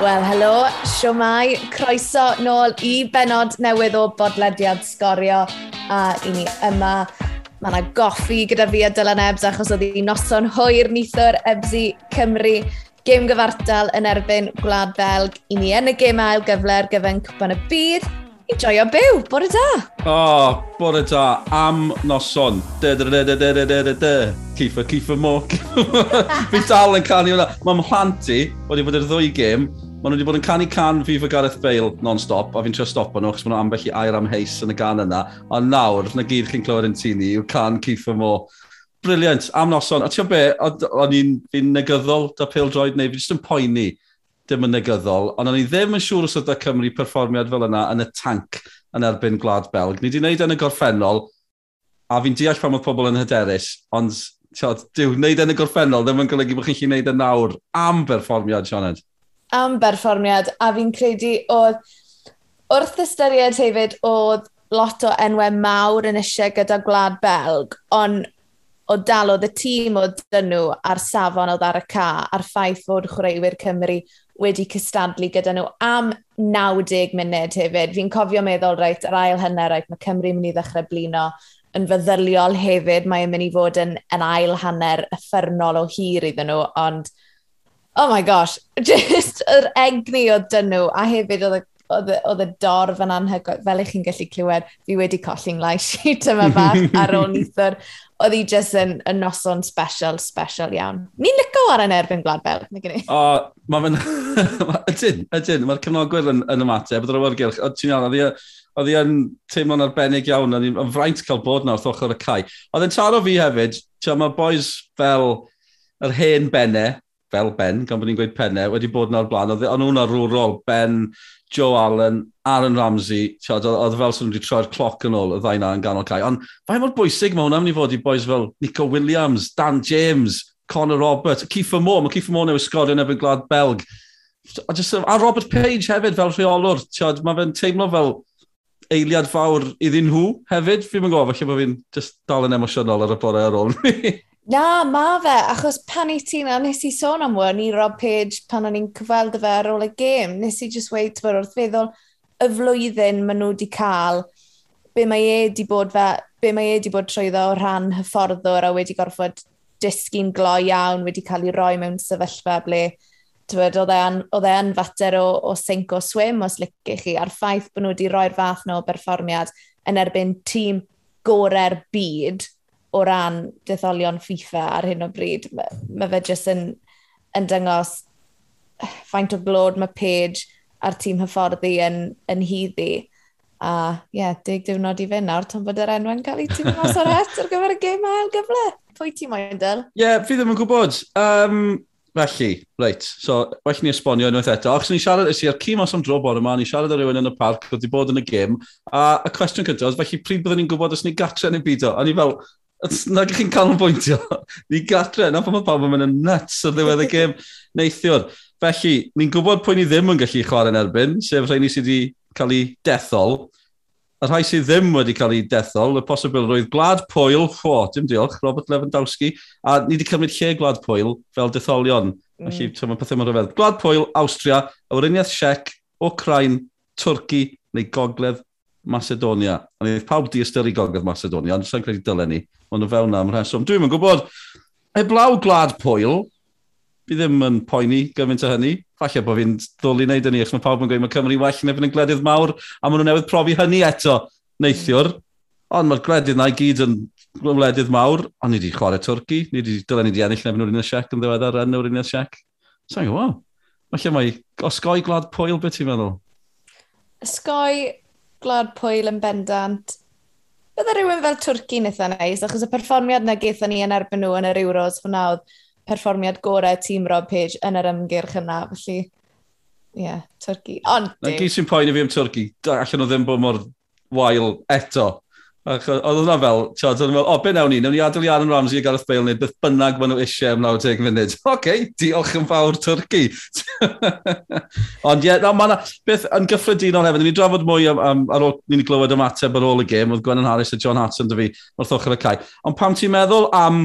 Wel, helo, siwmai, croeso nôl i benod newydd o bodlediad sgorio a i ni yma. Mae yna goffi gyda fi a Dylan Ebs achos oedd hi noson hwyr nithwr Ebsi Cymru. Gêm gyfartal yn erbyn Gwlad Belg. I ni yn y gêm ail gyfle ar gyfen cwpan y byd. I joio byw, bore da. O, oh, bore da, am noson. Dy, dy, dy, dy, dy, dy, dy, dy, dy. Cifa, cifa mo. Fi dal yn canu hwnna. Mae'n mhlant i, wedi bod i'r ddwy gêm, Maen nhw wedi bod yn canu can fi fy Gareth Bale non-stop, a fi'n trio stopo nhw, chos maen nhw ambell i air am heis yn y gan yna. A nawr, na gyd chi'n clywed yn tini, yw can Kiefer Mo. Briliant, am noson. A ti'n be, o'n i'n negyddol, da pil droed neu, fi jyst yn poeni dim yn negyddol, ond o'n i ddim yn siŵr os oedd y Cymru perfformiad fel yna yn y tank yn erbyn Gwlad Belg. Ni wedi wneud yn y gorffennol, a fi'n deall pan oedd pobl yn hyderus, ond tiod, diw, wneud yn y gorffennol ddim yn golygu bod chi'n gallu wneud y e nawr am berfformiad, Sioned am berfformiad a fi'n credu oedd wrth ystyried hefyd oedd lot o enwau mawr yn eisiau gyda Gwlad Belg, ond o dal oedd y tîm o dyn nhw a'r safon oedd ar y ca a'r ffaith fod chwaraewyr Cymru wedi cystadlu gyda nhw am 90 munud hefyd. Fi'n cofio meddwl, reit, yr ail hynny, reit, mae Cymru mynd i ddechrau blino yn feddyliol hefyd. Mae'n mynd i fod yn, yn ail hanner effernol o hir iddyn nhw, ond oh my gosh, just yr egni o dynw, a hefyd oedd oedd y dorf yn anhygoel, fel eich chi'n gallu clywed, fi wedi colli'n lais sheet yma bach ar ôl nithwr. Oedd hi jyst yn, yn noson special, special iawn. Ni'n licio ar yn erbyn gwlad fel, neu gen i? O, mae fe'n... Ydyn, ydyn, mae'r cefnogwyr yn, yn ymateb, bydd yr awyrgylch. Oedd ti'n iawn, oedd hi yn teimlo'n arbennig iawn, oedd hi'n fraint cael bod na wrth ochr y cae. Oedd e'n taro fi hefyd, ti'n mae boys fel yr hen benne, fel Ben, gan bod ni'n gweud pennau, wedi bod na'r blaen. Oedd nhw'n arwrol, Ben, Joe Allen, Aaron Ramsey, tiod, oedd fel sy'n wedi troi'r cloc yn ôl y ddau na yn ganol cael. Ond fain mor bwysig mae hwnna'n mynd i fod i boes fel Nico Williams, Dan James, Conor Roberts, Kiefer Moore, mae Kiefer Moore newydd sgorio yn ebyn Glad Belg. A, just, a Robert Page hefyd fel rheolwr, tiod, mae fe'n teimlo fel eiliad fawr iddyn nhw hefyd. Fi'n mynd gofio lle bod fi'n dal yn emosiynol ar y bore ar ôl. Na, mae fe, achos pan i ti'n a nes i sôn am wan i Rob Page pan o'n i'n cyfweld fe ar ôl y gêm, nes i just weid tyfod wrth feddwl y flwyddyn maen nhw wedi cael, be mae e wedi bod fe, be mae e wedi bod trwyddo o rhan hyfforddwr a wedi gorfod disgyn gloi iawn, wedi cael ei roi mewn sefyllfa ble tywed, oedd e, e yn fater o, o sync o swim os licych chi, a'r ffaith bod nhw wedi rhoi'r fath nhw o berfformiad yn erbyn tîm gorau'r byd, o ran detholion FIFA ar hyn o bryd. Mae ma fe jyst yn, yn dyngos faint o glod mae Page a'r tîm hyfforddi yn, yn hyddi. A ie, yeah, dig diwrnod i fynd nawr, tan bod yr enw'n cael ei tîm mas o'r et ar gyfer y gêm ail gyfle. Pwy ti moyn, Dyl? Ie, yeah, fi ddim yn gwybod. Um, Felly, reit, so, well ni esbonio unwaith eto. Ac ni siarad, ys i ar cym os am dro bod yma, ni siarad â rhywun yn y parc, oedd wedi bod yn y gym, a y cwestiwn cyntaf, felly pryd byddwn ni'n gwybod os ni gatre yn y byd o? A ni fel, nag chi'n cael yn bwyntio. Ni gatre, na pan mae pawb yn mynd yn nuts ar ddiwedd y gêm neithiwr. Felly, ni'n gwybod pwy ni ddim yn gallu chwarae'n erbyn, sef rhai ni sydd wedi cael ei dethol. A rhai sydd ddim wedi cael ei dethol, y posibil roedd Glad Pwyl, fo, dim diolch, Robert Lewandowski, a ni wedi cymryd lle Glad Pwyl fel detholion. Mm. Felly, mae pethau mor rhyfedd. Glad Pwyl, Austria, Awriniaeth Siec, Ukraine, Twrci neu Gogledd Macedonia. A ni pawb di ystyru gogledd Macedonia, ond sy'n credu dylen ni. Ond o fewn am rheswm. Dwi'n yn gwybod, heblaw glad pwyl, fi ddim yn poeni gymaint o hynny. Falle bod fi'n ddoli wneud hynny, achos mae pawb yn gweud mae Cymru well neu fy'n yn gledydd mawr, a maen nhw newydd profi hynny eto neithiwr. Ond mae'r gledydd na i gyd yn gwledydd mawr, ond ni wedi chwarae Twrci, ni wedi dylen ni wedi ennill nefyn o'r un y siec yn ddiweddar yn o'r un y siec. Sa'n gwybod? Falle mae osgoi glad pwyl beth ti'n meddwl? Osgoi glad Pwyl yn bendant. Bydde rhywun fel Twrci nitha neis, achos y perfformiad na geithon ni yn erbyn nhw yn yr Euros hwnna oedd perfformiad gorau tîm Rob Page yn yr ymgyrch yna. Felly, ie, yeah, Twrci. Ond... Na gyd sy'n poen i fi am Twrci. Allan o ddim bod mor wael eto. Oedd hwnna fel, tiod, oedd fel, o, be nawn ni? Nawn ni adael i Aaron Ramsey a Gareth Bale neu beth bynnag maen nhw eisiau am 90 munud. Oce, okay, diolch yn fawr Twrci. Ond ie, yeah, no, mae beth yn gyffredinol hefyd. Ni'n drafod mwy am, am ar ôl ni'n glywed ymateb ar ôl y gêm, oedd Gwennon Harris a John Hatton dy fi wrth ochr y cae. Ond pam ti'n meddwl am,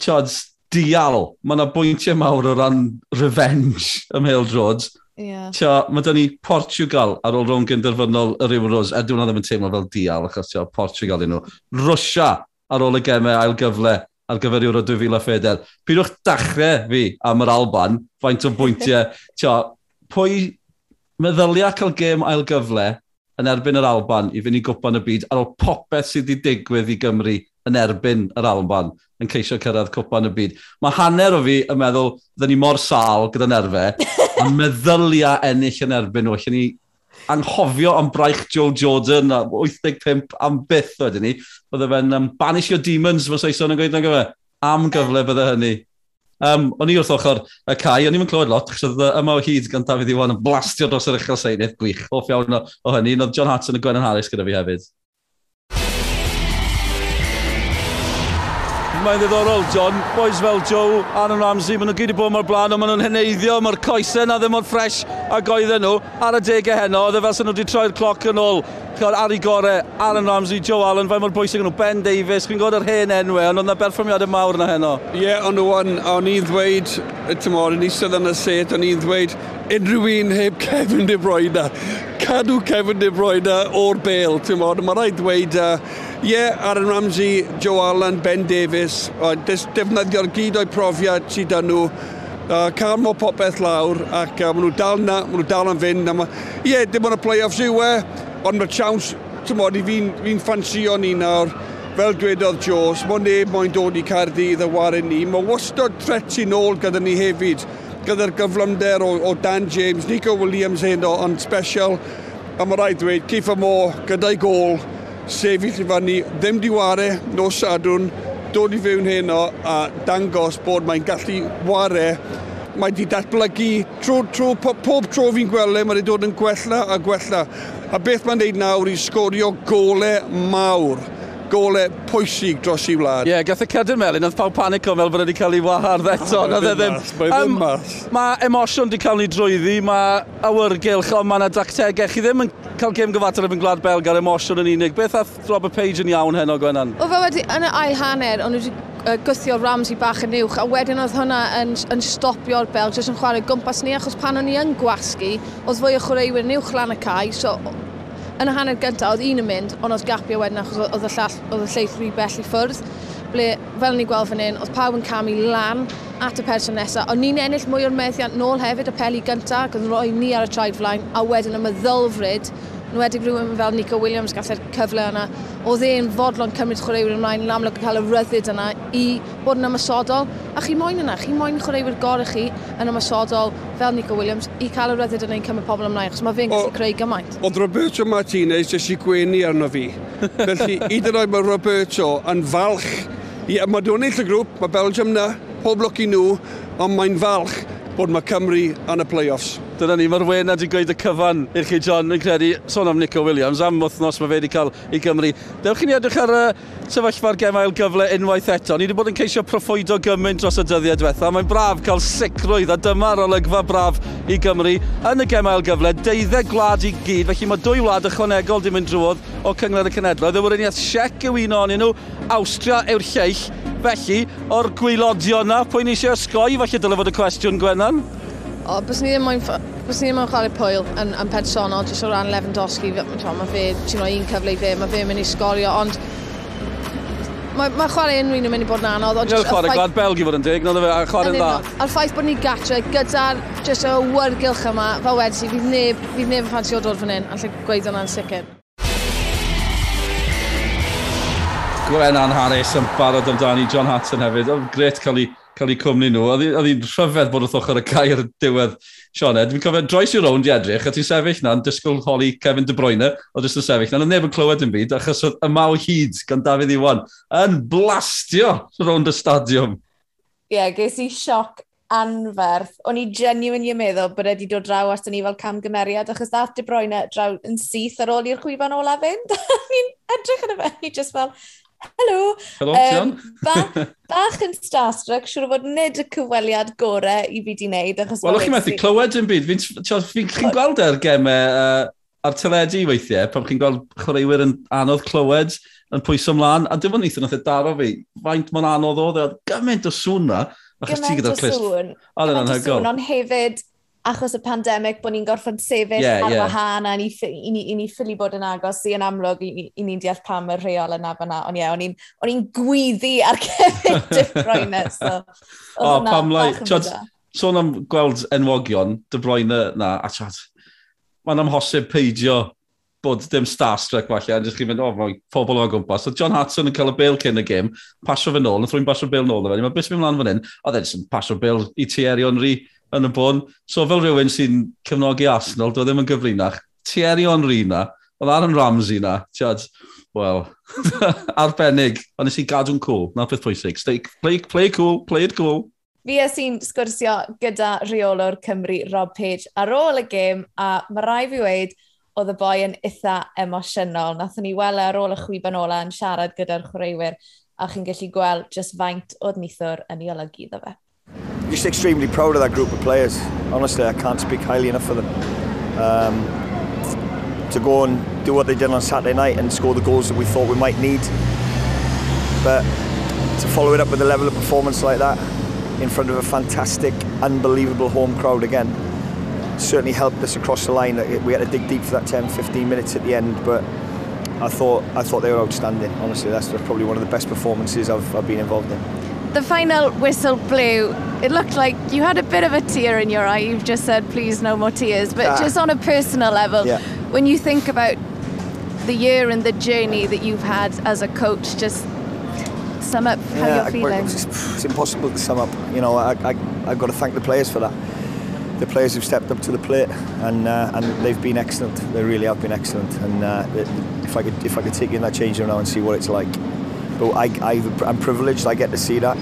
tiod, dial, mae yna bwyntiau mawr o ran revenge ym Hale Droids Yeah. Tio, mae dyn ni Portugal ar ôl rhwng gynderfynol yr Euros, a er dwi'n ddim yn teimlo fel dial, achos tio, Portugal un nhw. Rwysia ar ôl y gemau ail gyfle ar gyfer Euro 2004. Pidwch dachrau fi am yr Alban, faint o bwyntiau. tio, pwy meddylia cael gem ail gyfle yn erbyn yr Alban i fynd i gwpan y byd ar ôl popeth sydd wedi digwydd i Gymru yn erbyn yr Alban yn ceisio cyrraedd cwpan y byd. Mae hanner o fi yn meddwl, dda ni mor sal gyda nerfau, a meddylia ennill yn erbyn nhw. allan ni anghofio am braich Joe Jordan a 85 am byth wedyn ni. Bydde fe'n um, banish your demons, mae Saeson yn gweud na gyfer. Am gyfle bydde hynny. Um, o'n i wrth ochr y cae, o'n i'n clywed lot, chos oedd yma o hyd gan David Iwan yn blastio dros yr uchel seinydd, gwych, hoff iawn o, o hynny, oedd John Hatton yn Gwenyn Harris gyda fi hefyd. mae'n ddiddorol, John. Boys fel Joe, Aaron Ramsey, maen nhw gyd i bod mor blaen, ond maen nhw'n heneiddio, mae'r coesau na ddim mor ffres a goedden nhw. Ar y degau heno, oedd e fel sy'n nhw wedi troi'r cloc yn ôl. Chod ar ei gorau, Aaron Ramsey, Joe Allen, fe mor bwysig yn nhw, Ben Davies, chi'n gwybod yr hen enwau, ond oedd yna berfformiadau mawr na heno. Ie, yeah, ond o'n, o'n i ddweud, tymor, yn eistedd yn y set, o'n i ddweud, unrhyw un heb Kevin De Bruyne, cadw Kevin De Bruyne o'r bel, tymor, mae rhaid dweud, uh, yeah, Aaron Ramsey, Joe Allen, Ben Davies, defnyddio'r gyd o'i profiad sydd dyn nhw, uh, cael mo popeth lawr, ac uh, maen nhw dal na, maen nhw dal yn fynd. Ie, yeah, dim ond y play-offs yw e, ond mae chawns, ti'n modd, fi'n fi ffansio ni nawr, fel dwedodd Joes, mae neb moyn dod i Cardydd y warin ni, mae wastod tret i nôl gyda ni hefyd, gyda'r gyflymder o, o Dan James, Nico Williams hyn o'n special, a mae rhaid dweud, Kiefer Moore gyda'i gol, sefyll i fyny, ddim diware, no sadwn, dod i fewn heno a dangos bod mae'n gallu ware mae wedi datblygu trwy, trwy, pob tro fi'n gweld e, mae wedi dod yn gwella a gwella. A beth mae'n neud nawr i sgorio golau mawr golau pwysig dros i wlad. Ie, yeah, gath y Cedyn Melin, oedd pawb panico fel bod wedi cael ei wahardd eto. Mae ddim mas, mae mas. Mae emosiwn wedi cael ni drwyddi, mae awyrgylch, ond mae yna dactegau. Chi ddim yn cael gym gyfater yn Gwlad Belg ar emosiwn yn unig. Beth ath Robert Page yn iawn heno, Gwenan? O fe wedi, yn y ail hanner, ond wedi gwthio Ramsey bach yn uwch a wedyn oedd hwnna yn, yn stopio'r Belg jyst yn chwarae gwmpas ni achos pan o'n i yn gwasgu oedd fwy o chwaraewyr yn uwch lan y cae so Yn y hanner gyntaf, oedd un yn mynd, ond oedd gapio wedyn achos oedd y, llall, oedd y lleill rhy bell i ffwrdd. Ble, fel ni'n gweld fan hyn, oedd pawb yn camu lan at y person nesaf. Ond ni'n ennill mwy o'r meddiant nôl hefyd y peli gyntaf, ac oedd roi ni ar y traed flaen, a wedyn y meddylfryd yn wedig rhywun fel Nico Williams gallu'r e'r cyfle yna, oedd e'n fodlon cymryd chwaraewyr ymlaen yn amlwg yn cael y ryddid yna i bod yn ymysodol. A chi moyn yna, chi moyn chwaraewyr gorau chi yn ymysodol fel Nico Williams i cael y ryddid yna i'n cymryd pobl ymlaen, achos mae fe'n gallu creu gymaint. Oedd Roberto Martinez jyst i gwenu arno fi. Felly, hyd yn oed mae Roberto yn falch. Ie, mae dwi'n eill y grŵp, mae Belgium na, pob lwc i nhw, ond mae'n falch bod mae Cymru yn y play-offs. Dyna ni, mae'r wena wedi gweud y cyfan i'r chi John, yn credu, sôn am Nico Williams, am wythnos mae fe wedi cael i Gymru. Dewch chi ni edrych ar y sefyllfa'r gemail gyfle unwaith eto. Ni wedi bod yn ceisio proffwydo gymaint dros y dyddiau diwetha. Mae'n braf cael sicrwydd a dyma'r olygfa braf i Gymru yn y gemail gyfle. Deuddeg gwlad i gyd, felly mae dwy wlad ychwanegol di mynd drwodd o Cyngor y Cenedloedd. Yw'r uniaeth siec yw un o'n nhw, Austria yw'r lleill. Felly, o'r gwylodion na, pwy'n eisiau ysgoi, falle dylai fod y cwestiwn Gwennan? O, bys ni ddim moyn Bys ni ddim yn chwarae pwyl yn, yn personol, jyst o ran Lewandowski, mae fe, ti'n rhoi un cyfle i fe, mae fe'n mynd i sgorio, ond mae ma chwarae unrhyw un yn mynd i bod yn anodd. Nid chwarae gwlad Belgi fod yn dig, nid a chwarae'n dda. A'r ffaith bod ni gatre gyda'r jyst y wyrgylch yma, fel wedi si, fydd neb, fydd neb yn ffansio dod fan hyn, allai gweud hwnna'n sicr. Gwenan Harris yn barod amdani John Hatton hefyd. Oedd gret cael ei cael eu cwmni nhw. Oedd hi'n rhyfedd bod wrth ochr y cair diwedd Sioned. Dwi'n cofio droes i rownd i edrych, a ti'n sefyll na'n disgwyl holi Kevin De Bruyne, o jyst yn sefyll na'n neb yn clywed yn byd, achos oedd y maw hyd gan David Iwan yn blastio rownd y stadiwm. Ie, yeah, ges i sioc anferth. O'n i genuine i'n meddwl bod wedi dod draw at ni fel camgymeriad, achos dath De Bruyne draw yn syth ar ôl i'r chwifan ola fynd. Ni'n edrych yn y fe, ni just fel, Helo! Helo, um, ba, bach yn starstruck, siwr o fod nid y cyfweliad gorau i fi di wneud. Wel, o'ch chi'n methu clywed yn byd. Fi'n fi, chi gweld e'r gemau uh, e, ar teledu weithiau, pan chi'n gweld chwaraewyr yn anodd clywed, yn pwyso ymlaen, a dim ond eithaf nath e daro fi. Faint mae'n anodd oedd, e, gymaint o sŵn na, achos ti gyda'r clist. Gymaint o sŵn, ond hefyd achos y pandemig bod ni'n gorfod sefyll yeah, ar yeah. wahân a ni, i ni, i ni ffili bod yn agos i yn amlwg i, i ni'n deall pam y rheol yna fyna. Ond ie, yeah, o'n i'n gwyddi ar Kevin De Bruyne. So, o, oh, pam lai, tiod, sôn am gweld enwogion De Bruyne na, a tiod, mae'n amhosib peidio bod dim starstruck falle, a jyst chi'n mynd, o, oh, mae pobl o'n gwmpas. So John Hudson yn cael y bel cyn y gym, pasio fe nôl, nath rwy'n pasio bel nôl efo fe, mae bus mynd mlaen fan hyn, o, dde, jyst yn pasio bel i Thierry Henry, yn y bôn. So fel rhywun sy'n cefnogi Arsenal, dwi e ddim yn gyfrinach. Thierry Henry na, oedd Aaron Ramsey na, tiad, wel, arbennig, Ond nes i gadw'n cool, na peth pwysig. Stay, play, play cool, play it cool. Fi a sy'n sgwrsio gyda reolwr Cymru Rob Page ar ôl y gêm a mae rai fi wedi oedd y boi yn eitha emosiynol. Nathon ni weld e ar ôl y chwiban ola yn siarad gyda'r chwaraewyr a chi'n gallu gweld just faint oedd nithwr yn ei olygu iddo fe. Just extremely proud of that group of players. Honestly, I can't speak highly enough for them. Um, to go and do what they did on Saturday night and score the goals that we thought we might need. But to follow it up with a level of performance like that in front of a fantastic, unbelievable home crowd again certainly helped us across the line. We had to dig deep for that 10, 15 minutes at the end, but I thought I thought they were outstanding. Honestly, that's probably one of the best performances I've, I've been involved in. The final whistle blew. It looked like you had a bit of a tear in your eye. You've just said, please, no more tears. But Ah. just on a personal level, Yeah. when you think about the year and the journey that you've had as a coach, just sum up how Yeah, you're feeling. It's, impossible to sum up. You know, I, I, I've got to thank the players for that. The players who've stepped up to the plate, and uh, and they've been excellent. They really have been excellent. And uh, if I could if I could take you in that change room now and see what it's like, but I, I I'm privileged. I get to see that.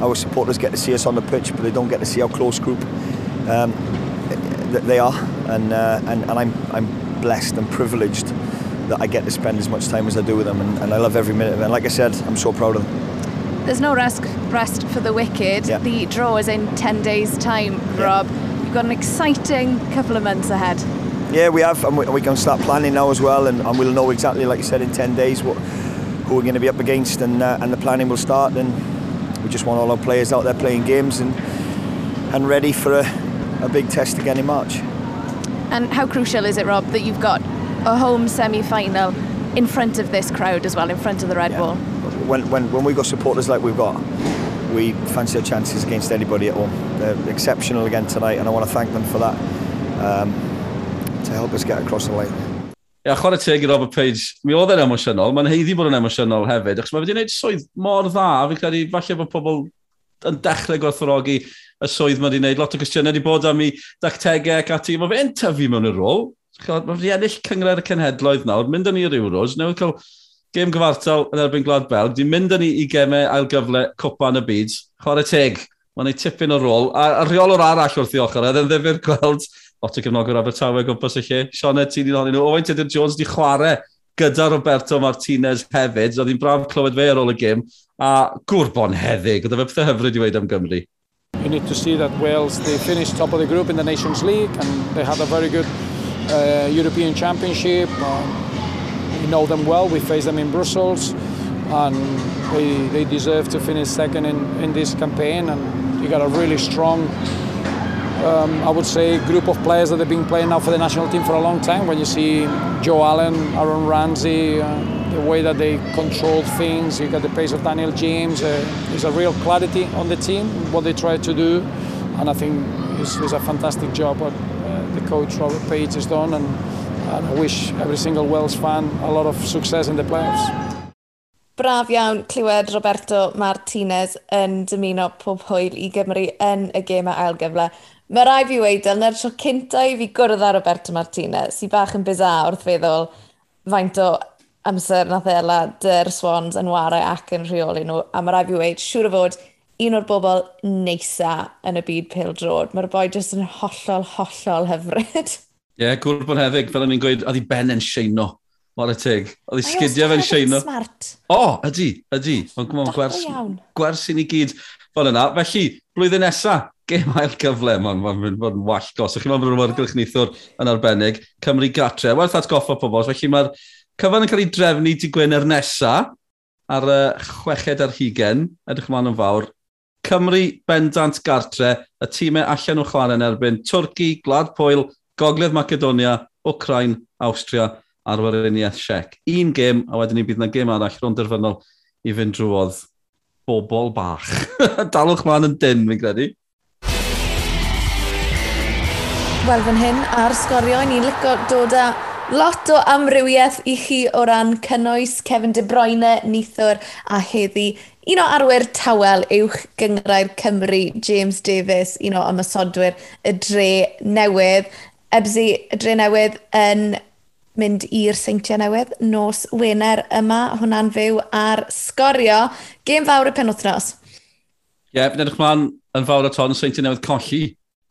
Our supporters get to see us on the pitch, but they don't get to see our close group. Um, th- they are, and uh, and and I'm I'm blessed and privileged that I get to spend as much time as I do with them, and, and I love every minute of it. And like I said, I'm so proud of them. There's no rest, rest for the wicked. Yeah. The draw is in 10 days' time, Rob. You've got an exciting couple of months ahead. Yeah, we have, and we, we can start planning now as well, and, and we'll know exactly, like you said, in 10 days what who we're going to be up against, and uh, and the planning will start. And we just want all our players out there playing games and and ready for a, a big test again in March. And how crucial is it, Rob, that you've got a home semi-final in front of this crowd as well, in front of the Red Yeah. Bull? When, when, when we've got supporters like we've got, we fancy our chances against anybody at home. They're exceptional again tonight, and I want to thank them for that um, to help us get across the line. Ia, chwarae teg i Robert Page, mi oedd e'n emosiynol, mae'n heiddi bod yn emosiynol hefyd, achos mae wedi gwneud swydd mor dda, fi'n credu falle bod pobl yn dechrau gwerthfawrogi y swydd mae wedi gwneud. Lot o gwestiynau wedi bod am i dactegau ac ati, mae fe'n tyfu mewn y rôl. Mae wedi ennill cyngred y cenhedloedd nawr, mynd yn i'r Euros, newydd cael gêm gyfartal yn erbyn Glad Belg, di mynd yn i i gemau ail gyfle cwpa yn y byd, chwarae teg, mae'n ei tipyn o rôl, a, a rheolwr arall wrth i ochr, a ddifur gweld lot o gefnogwr Abertawe gwmpas y lle. Sione, ti'n un ohonyn nhw. Owain Tudur Jones di chwarae gyda Roberto Martinez hefyd. Oedd hi'n braf clywed fe ar ôl y gym. A gwrbon heddig. Oedd e pethau hyfryd i weid am Gymru. You need to see that Wales, they finished top of the group in the Nations League and they had a very good uh, European Championship. Um, we know them well, we faced them in Brussels and they, they deserve to finish second in, in this campaign and you got a really strong um, I would say, group of players that have been playing now for the national team for a long time. When you see Joe Allen, Aaron Ramsey. Uh, the way that they control things, you got the pace of Daniel James. Uh, there's a real clarity on the team, what they try to do, and I think it's, it's a fantastic job what uh, the coach Robert Page has done, and, and I wish every single Wales fan a lot of success in the playoffs. Braf iawn clywed Roberto Martinez yn dymuno pob hwyl i Gymru yn y gemau ailgyfle. Mae rai fi wedi, na'r tro cynta i fi gwrdd â Roberto Martinez, sy'n bach yn bizar wrth feddwl faint o amser nath Ela dy'r Swans yn warau ac yn rheoli nhw, a mae rai fi wedi, siŵr o fod, un o'r bobl neisa yn y byd pil drod. Mae'r boi jyst yn hollol, hollol hyfryd. Ie, yeah, cwrdd cool hefyd, fel o'n i'n gweud, oedd hi ben yn seino. Mor y tig. Oedd hi sgidio fe'n seino. smart. O, oh, ydy, ydy. Ond gwrs, gwers i ni gyd fel yna. Felly, blwyddyn nesaf, gêm ail gyfle, mae'n ma, ma, ma, ma wallgos. Chi'n meddwl bod rhywun gylchneithwr yn arbennig, Cymru gatre. Werth atgoffa pobl, felly mae'r cyfan yn cael ei drefnu di Gwener nesa ar y chweched ar hugen, edrych ymlaen yn fawr. Cymru bendant gartre, y tîmau allan o chwarae yn erbyn Twrci, Glad Pwyl, Gogledd Macedonia, Ukraine, Austria a'r Weriniaeth Siec. Un gêm, a wedyn ni bydd yna gêm arall rhwng derfynol i fynd drwodd bobl bach. Dalwch mlaen yn dyn, mi'n credu wel fan hyn ar sgorio. Ni'n licio dod â lot o amrywiaeth i chi o ran cynnwys Kevin De Bruyne, Nithwr a heddi. Un o arwyr tawel uwch gyngrair Cymru, James Davis, un o ymysodwyr y dre newydd. Ebsi, y dre newydd yn mynd i'r seintiau newydd nos Wener yma, hwnna'n fyw ar sgorio. Gêm fawr y penwthnos. Ie, yeah, edrych mlaen yn fawr o ton seintiau newydd colli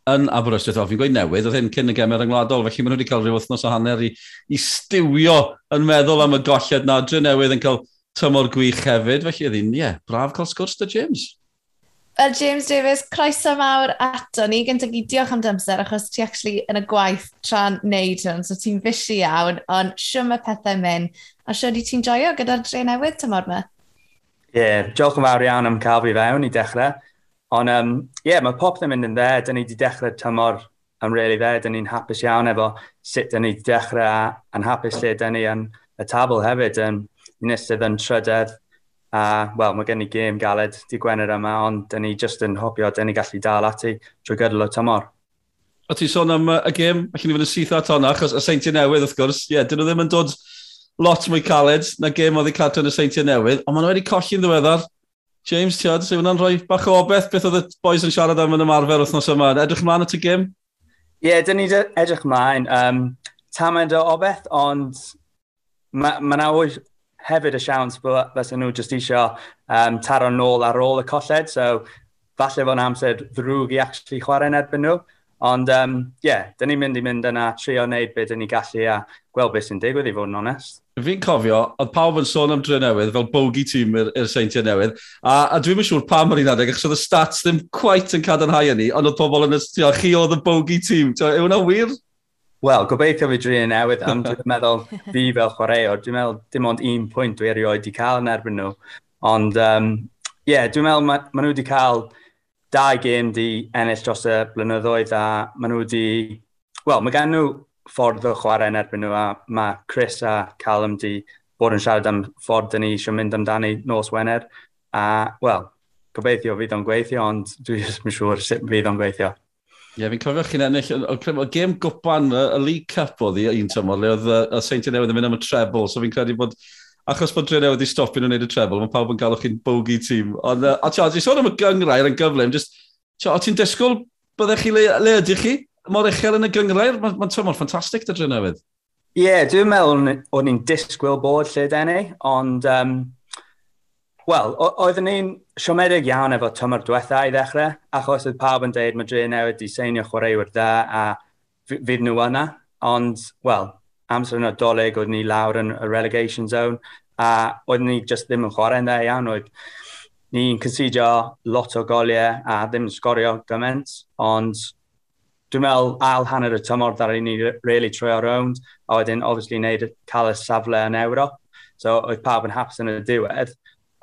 yn Aberystwyth, fi'n gweud newydd, oedd hyn cyn y gemer yngwladol, felly maen nhw wedi cael rhyw wythnos o hanner i, i stiwio yn meddwl am y golled na. Dre newydd yn cael tymor gwych hefyd, felly oedd hi'n, ie, yeah, braf cael sgwrs dy James. Wel, James Davies, croeso mawr ato ni. Gyntaf i diolch am dymser, achos ti actually yn y gwaith tra'n neud hwn, so ti'n fysi iawn, ond siwm y pethau mynd. A siwm di ti'n joio gyda'r dre newydd tymor yma? Ie, yeah, diolch yn fawr iawn am cael fi fewn i dechrau. Ond, um, yeah, mae popeth yn mynd yn dde. Dyna ni wedi dechrau tymor am really dde. Dyna ni'n hapus iawn efo sut dyna ni wedi dechrau a yn hapus lle dyna ni yn y tabl hefyd. Um, ni'n eistedd yn trydedd. A, wel, mae gen i gêm galed di Gwener yma, ond dyna ni just yn hopio dyna ni gallu dal ati trwy gydol o tymor. O ti'n sôn am y gêm, allwn ni fod yn syth at honna, achos y seintiau newydd wrth gwrs, ie, yeah, dyn nhw ddim yn dod lot mwy caled na gêm oedd eu cadw yn y seintiau newydd, ond maen nhw wedi colli'n ddiweddar, James, ti oed, sef hwnna'n rhoi bach o obeth beth oedd y boys yn siarad am yn ymarfer wythnos yma. Edrych ymlaen at y gym? Ie, yeah, dyn ni edrych ymlaen. Um, Tamed o obeth, ond mae ma na oes hefyd y siawns fysa nhw jyst eisiau um, taro nôl ar ôl y colled, so falle fo'n amser ddrwg i actually chwarae'n erbyn nhw. Ond ie, um, yeah, dyn ni'n mynd i mynd yna trio wneud beth dyn ni gallu a gweld beth sy'n digwydd i fod yn onest. Fi'n cofio, oedd pawb yn sôn am dre newydd fel bogey tîm i'r, ir seintiau newydd, a, a dwi'n siŵr pam ar un adeg, achos oedd y stats ddim quite yn cadarnhau yn ni, ond oedd pobl yn ystio, chi oedd y bogey tîm, yw hwnna wir? Wel, gobeithio fi dre newydd, am dwi'n meddwl fi fel chwaraewr, dwi'n meddwl dim ond un pwynt dwi erioed wedi cael yn erbyn nhw, ond ie, um, yeah, dwi'n meddwl maen ma nhw wedi cael dau gêm di ennill dros y blynyddoedd a maen nhw wedi... Wel, mae gen nhw ffordd o chwarae yn erbyn nhw a mae Chris a Callum di bod yn siarad am ffordd dyn ni eisiau mynd amdani nos Wener a, wel, gobeithio fydd o'n gweithio, ond dwi ddim yn siŵr sut fydd o'n gweithio. Ie, yeah, fi'n cofio chi'n ennill, o gêm gwpan, y League Cup oedd i un tymor, le oedd y Saint Newydd yn mynd am y treble, so fi'n credu bod, achos bod Dre Newydd i stopio nhw'n neud y treble, mae pawb yn galw chi'n bogey tîm. Ond, a ti'n sôn am y gyngrair yn gyflym, just, o ti'n disgwyl byddech chi, le, le ydych chi? mor uchel yn y gyngrair, mae'n ma, ma, ma ffantastig dy drwy newydd. Ie, yeah, dwi'n meddwl o'n i'n disgwyl bod lle denu, ond, um, wel, oeddwn ni'n siomedig iawn efo tymor diwetha i ddechrau, achos oedd pawb yn dweud mae Dre newid i seinio chwaraewyr da a fydd nhw yna, ond, wel, amser yn odolig oedd ni lawr yn y relegation zone, a oedd ni just ddim yn chwarae yn dda iawn, oedd ni'n cysidio lot o goliau a ddim yn sgorio gymaint, ond Dwi'n meddwl ail hanner y tymor ddari ni really troi ar rownd, a wedyn, obviously, wneud cael y safle yn Ewrop. So, oedd pawb yn hapus yn y diwedd.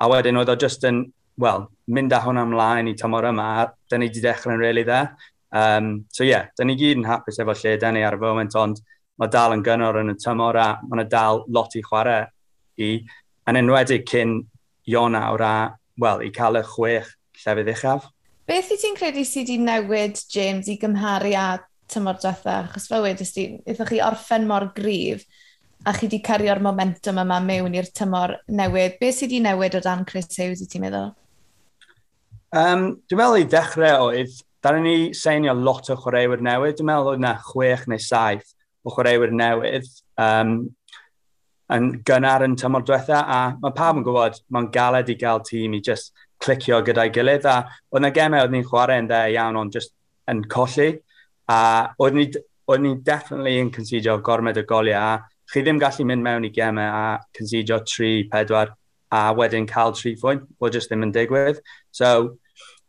A wedyn, oedd o just yn, wel, mynd â hwn ymlaen i tymor yma, a da ni wedi dechrau'n really dda. Um, so, ie, yeah, da ni gyd yn hapus efo lle da ni ar y foment, ond mae dal yn gynnor yn y tymor, a mae yna dal lot i chwarae i, yn enwedig cyn Ionawr a, wel, i cael y chwech llefydd uchaf. Beth i ti'n credu sydd wedi newid, James, i gymharu â tymor diwetha? Chos fel wedys ti, eithaf chi orffen mor gryf a chi wedi cario'r momentum yma mewn i'r tymor newydd. Beth sydd wedi newid o dan Chris Hughes i ti'n meddwl? Um, dwi'n meddwl i ddechrau oedd, darn ni seinio lot o chwaraewyr newydd. Dwi'n meddwl oedd na chwech neu saith o chwaraewyr newydd um, yn gynnar yn tymor diwetha a mae pawb yn gwybod mae'n galed i gael tîm i just clicio gyda'i gilydd. A oedd yna gemau oedd ni'n chwarae yn dde iawn ond just yn colli. A oedd ni, oedd ni definitely yn considio gormed o goliau. A chi ddim gallu mynd mewn i gemau a considio 3, 4 a wedyn cael 3 phwynt. Oedd just ddim yn digwydd. So,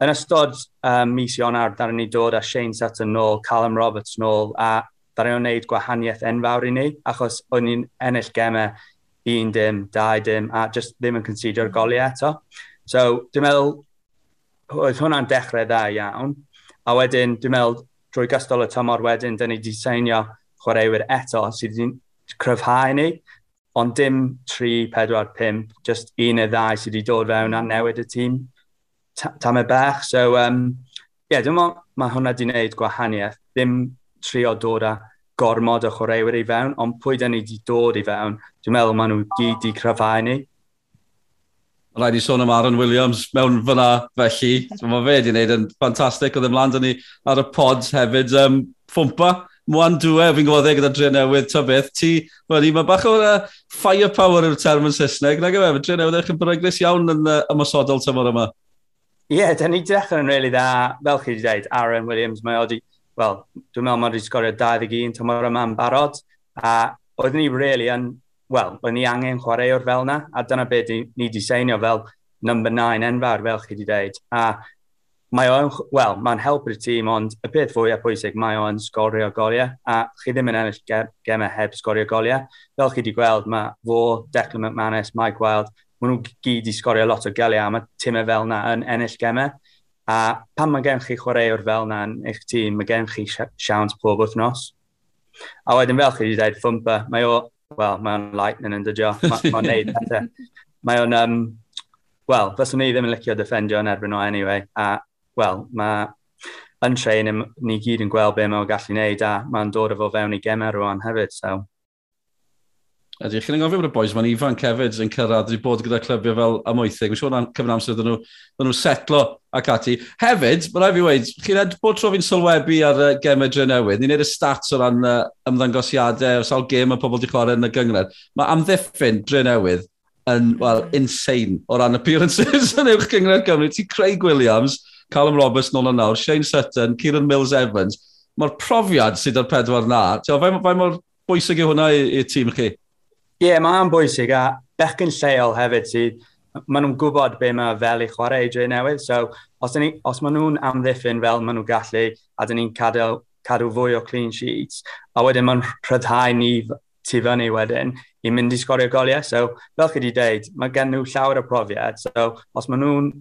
yn ystod um, mis Ionar, ddaru ni dod a Shane Sutton nôl, Callum Roberts nôl, a ddaru ni'n gwneud gwahaniaeth enfawr i ni, achos o'n ni'n ennill gemau un dim, dau dim, a just ddim yn considio'r goliau eto. So, dwi'n meddwl, oedd hwnna'n dechrau dda iawn. A wedyn, dwi'n meddwl, drwy gystod y tymor wedyn, dyn ni wedi seinio chwaraewyr eto sydd wedi cryfhau ni, ond dim 3, 4, 5, just un neu ddau sydd wedi dod fewn a newid y tîm tam y bach. So, um, yeah, dwi'n meddwl, mae hwnna wedi gwneud gwahaniaeth. Ddim trio dod â gormod o chwaraewyr i fewn, ond pwy dyn ni wedi dod i fewn, dwi'n meddwl maen nhw gyd i cryfau ni rhaid i sôn am Aaron Williams mewn fyna felly. So, mae fe wedi gwneud yn ffantastig. Oedd ymlaen ni ar y pod hefyd. Um, ffwmpa, mwan dwe, fi'n gwybod e gyda dre newydd, ta beth. Ti, wedi, mae bach o'r uh, firepower yw'r term yn Saesneg. Nag efe, dre newydd eich yn beryglus iawn yn uh, ymosodol tymor yma. Ie, yeah, da ni dechrau yn really dda, fel chi wedi dweud, Aaron Williams, mae oeddi, wel, dwi'n meddwl mae wedi sgorio 21 tymor yma yn barod, a oeddwn ni really yn wel, o'n ni angen chwaraewr fel yna, a dyna beth ni wedi seinio fel number 9 enfawr, fel chi wedi dweud. A mae o'n, wel, mae'n helpu'r tîm, ond y peth fwyaf pwysig, mae o'n sgorio goliau, a chi ddim yn ennill gemau heb sgorio goliau. Fel chi wedi gweld, mae fo, Declan McManus, Mike Wild, maen nhw gyd i sgorio lot o geliau, a mae tîmau fel yna yn ennill gemau. A pan mae gen chi chwaraewr fel yna yn eich tîm, mae gen chi siawns pob wythnos. A wedyn fel chi wedi dweud, ffwmpa, mae o wel, mae o'n lightning yn dydio. Mae'n ma neud pethau. Mae o'n, um, wel, fyswn ni ddim yn licio defendio yn erbyn o anyway. A, wel, mae yn trein ni gyd yn gweld be mae'n gallu neud a mae'n dod efo fewn i gemau rwan hefyd. So, Ydy, chi'n anghofio bod y boys mae'n ifanc hefyd yn cyrraedd wedi bod gyda clybiau fel ymwythig. Mae'n siŵr na'n cyfnod amser dyn nhw, dyn nhw setlo ac ati. Hefyd, mae'n rhaid fi weid, chi'n edrych bod tro fi'n sylwebu ar y uh, gemau dre newydd. Ni'n neud y stats o ran uh, ymddangosiadau, o sawl gêm y pobl di chwarae yn y gyngred. Mae amddiffyn dre newydd yn, well, insane o ran appearances yn uwch gyngred Cymru. Ti Craig Williams, Callum Roberts nôl yn nawr, Shane Sutton, Kieran Mills-Evans. Mae'r profiad sydd ar pedwar na. Fe, fe mor bwysig yw hwnna i'r tîm chi? Ie, yeah, mae'n bwysig a bechgyn lleol hefyd sydd maen nhw'n gwybod be mae fel i chwarae adre newydd. So, os, ni, os maen nhw'n amddiffyn fel maen nhw'n gallu, a dyn ni'n cadw, cadw fwy o clean sheets, a wedyn maen rhyddhau ni tu fyny wedyn i mynd i sgorio goliau. So, fel chi wedi dweud, mae gen nhw llawer o profiad. So, os maen nhw'n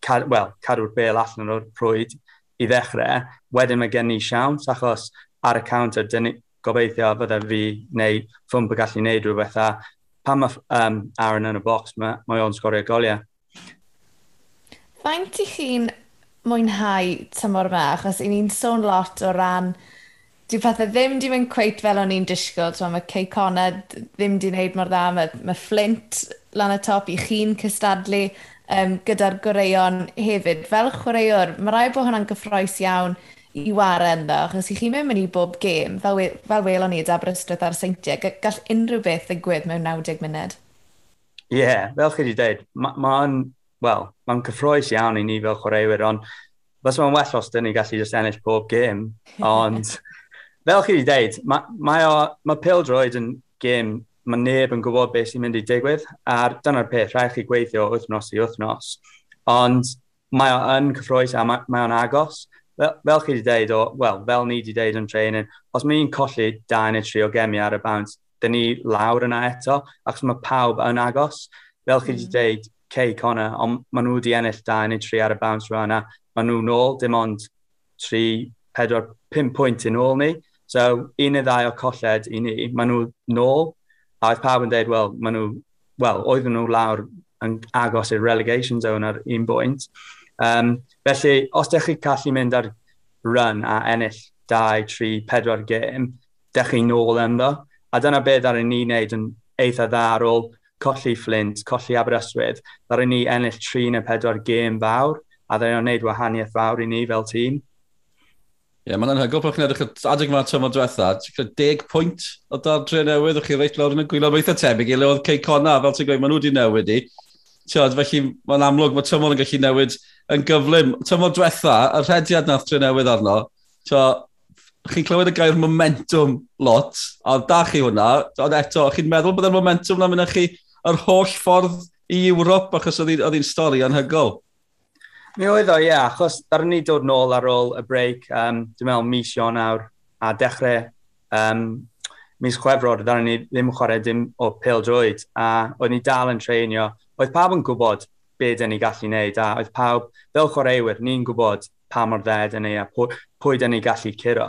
cad, well, cadw'r bel allan o'r prwyd i ddechrau, wedyn mae gen ni siawns, achos ar y counter, dyn ni, gobeithio fydda fi neu ffwmp yn gallu neud rhywbeth a pan mae um, Aaron yn y bocs, mae, mae o'n sgorio goliau. Faint i chi'n mwynhau tymor yma? Achos i ni'n sôn lot o ran dyw pethau ddim di mynd cweit fel o'n i'n disgwyl. Mae Cey Conad ddim di wneud mor dda. Mae, mae Flint lan y top i chi'n cystadlu um, gyda'r goreion hefyd. Fel chwaraewr, mae rai bod hwnna'n gyffroes iawn i waren dda, achos i chi mynd i bob gêm, fel, we, fel welon ni, Aberystwyth ar Seintiau, gall unrhyw beth ddigwydd mewn 90 munud. Ie, yeah, fel chi wedi dweud, mae'n ma, ma well, ma cyffroes iawn i ni fel chwaraewyr, ond fes mae'n well os dyn ni gallu just ennill bob gêm, ond fel chi wedi dweud, mae ma, ma, ma pildroed yn gêm, mae neb yn gwybod beth sy'n mynd i digwydd, a dyna'r peth, rhaid chi gweithio wythnos i wythnos, ond mae o'n cyffroes a mae o'n agos, fel, fel chi wedi dweud, o, wel, fel ni wedi dweud yn training, os mae'n colli dain neu tri o gemi ar y bounce, dyn ni lawr yna eto, achos mae pawb yn agos. Fel chi wedi mm. dweud, Cey Connor, ond maen nhw wedi ennill dain neu tri ar y bounce rhan yna. Maen nhw nôl, dim ond tri, pedwar, pum pwynt yn ôl ni. So, un neu ddau o colled i ni, maen nhw nôl. A oedd pawb yn dweud, wel, maen nhw, wel, oedden nhw lawr yn agos i'r relegation zone ar un bwynt. Um, felly, os ydych chi gallu mynd ar run a ennill 2, 3, 4 gêm, dech chi nôl ynddo. A dyna beth ar ni wneud yn eitha dda ar ôl colli Flint, colli Aberystwyth. Ar ni ennill 3 neu 4 gêm fawr, a ddyn ni'n gwneud wahaniaeth fawr i ni fel tîm. Ie, yeah, mae'n anhygol pan chi'n edrych at adeg yma tymor diwetha, ti'n 10 pwynt o dadre newydd, o'ch chi reit lawr yn y gwylo meitha tebyg, i le oedd Cei Conna, fel ti'n gweud, maen nhw wedi newid i. Tiod, felly mae'n amlwg, mae tymor yn gallu newid yn gyflym. Tymor diwetha, y rhediad nath tre newydd arno, so, chi'n clywed y gair momentum lot, a da chi hwnna, ond eto, chi'n meddwl bod y momentum na mynd chi yr holl ffordd i Ewrop, achos oedd hi'n stori anhygol. Mi oedd o, ie, yeah, achos darn ni dod nôl ar ôl y break, um, dwi'n meddwl mis Ionawr, a dechrau um, mis chwefrod, ddaru ni ddim yn chwarae dim o pil droed, a oedd ni dal yn treinio. Oedd pawb yn gwybod be dyn ni gallu wneud. A oedd pawb, fel chwaraewyr, ni'n gwybod pa mor dded yn ei a pwy, pwy dyn ni gallu curo.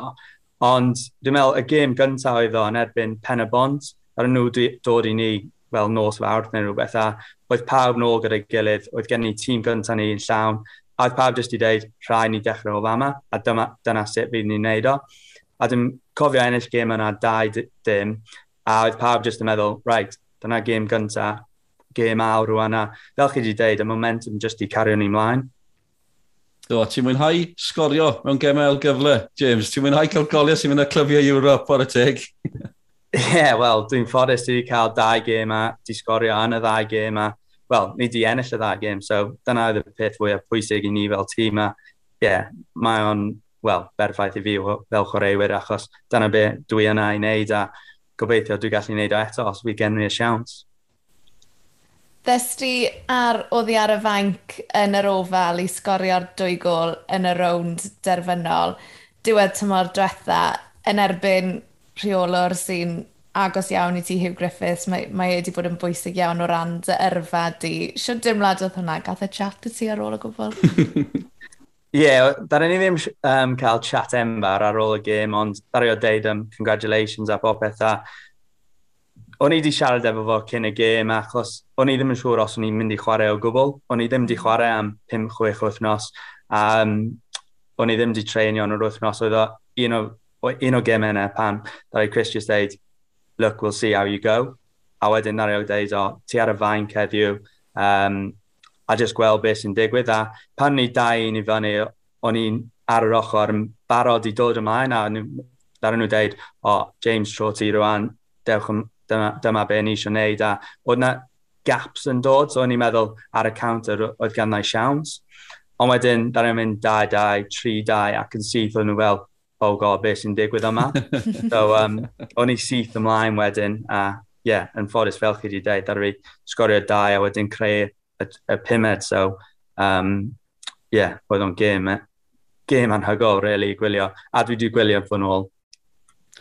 Ond dwi'n meddwl y gêm gyntaf oedd o yn erbyn Pen y Bont, ar nhw dod i ni fel nos fawr neu rhywbeth, a oedd pawb nôl gyda'i gilydd, oedd gen ni tîm gyntaf ni yn llawn, a oedd pawb jyst i dweud, rhai ni dechrau o fama, a dyma, dyna sut fydd ni'n neud o. A dwi'n cofio ennill gêm yna dau dim, a oedd pawb jyst yn meddwl, right, dyna gêm gyntaf, gêm awr rwan a fel chi wedi dweud, y momentum jyst i cario ni mlaen. Do, ti'n mwynhau sgorio mewn gemau gyfle, James? Ti'n mwynhau cael goliau sy'n mynd â clyfiau Europe ar y teg? Ie, yeah, wel, dwi'n ffodus i cael dau gêm a di sgorio yn y ddau gêm a, wel, ni di ennill y ddau gêm, so dyna oedd y peth fwyaf pwysig i ni fel tîm a, ie, yeah, mae o'n, wel, berffaith i fi fel chwaraewyr achos dyna be dwi yna i wneud a gobeithio dwi'n gallu wneud o eto os fi genwyd y siawns. Ddysdi ar oddi ar y fainc yn yr ofal i sgorio'r dwy gol yn y rownd derfynol, diwedd tymor diwetha, yn erbyn rheolwr sy'n agos iawn i ti Hugh Griffiths, mae, mae wedi bod yn bwysig iawn o ran dy yrfa di. Siwr dimlad oedd hwnna, gath y chat y ti ar ôl y gwbl? Ie, yeah, dar ni ddim um, cael chat enfawr ar ôl y gêm, ond dar i o deud um, congratulations a popeth a o'n i wedi siarad efo fo cyn y gêm achos o'n i ddim yn siŵr os o'n i'n mynd i chwarae o gwbl. O'n i ddim wedi chwarae am 5-6 wythnos. A Um, o'n i ddim wedi treinio yn yr wythnos. Oedd o un o, un o gemau yna pan ddau Chris just dweud, look, we'll see how you go. A wedyn na reo dweud, o, ti ar y fain ceddiw, um, a just gweld beth sy'n digwydd. A pan ni dau un i fyny, o'n i'n ar yr ochr yn barod i dod ymlaen, a nhw, nhw dweud, o, James, tro ti rwan, dewch, dyma, dyma be ni eisiau wneud. A oedd na gaps yn dod, so o'n i'n meddwl ar y counter oedd gan nai siawns. Ond wedyn, da ni'n mynd 2-2, 3-2, ac yn syth o'n nhw fel, oh god, beth sy'n digwydd yma. so, um, o'n i syth ymlaen wedyn, a ie, yeah, yn ffodus fel chi wedi dweud, dar i sgorio 2 a wedyn creu y, y pumed. So, um, yeah, oedd o'n gêm, eh? gêm anhygol, really, gwylio. A dwi wedi gwylio fy nôl.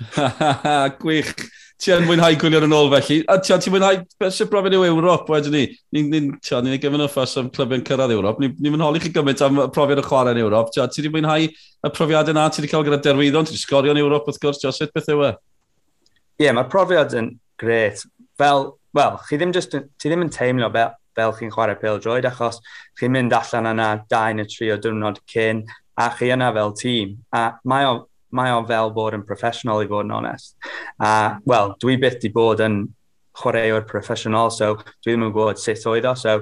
Gwych ti yn mwynhau gwylio'n yn ôl felly. A ti ti'n mwynhau beth sy'n brofi i'w Ewrop wedyn ni. Ni'n ni, ni, ni gyfyn ffas am clybiau'n cyrraedd Ewrop. Ni'n ni holi chi gymaint am profiad y chwarae yn Ewrop. Ti wedi mwynhau y profiad yna, ti wedi cael gyda derwyddon, ti wedi sgorio yn Ewrop wrth gwrs. Sut beth yw e? Ie, yeah, mae'r profiad yn gret. Fel, wel, chi ddim, just, ti ddim yn teimlo fel, fel chi'n chwarae pel droed, achos chi'n mynd allan yna dau neu tri o diwrnod cyn, a chi yna fel tîm. A mae o mae o fel bod yn professional i fod yn onest. A, uh, wel, dwi byth di bod yn chwaraewr professional, so dwi ddim yn gwybod sut oedd o, so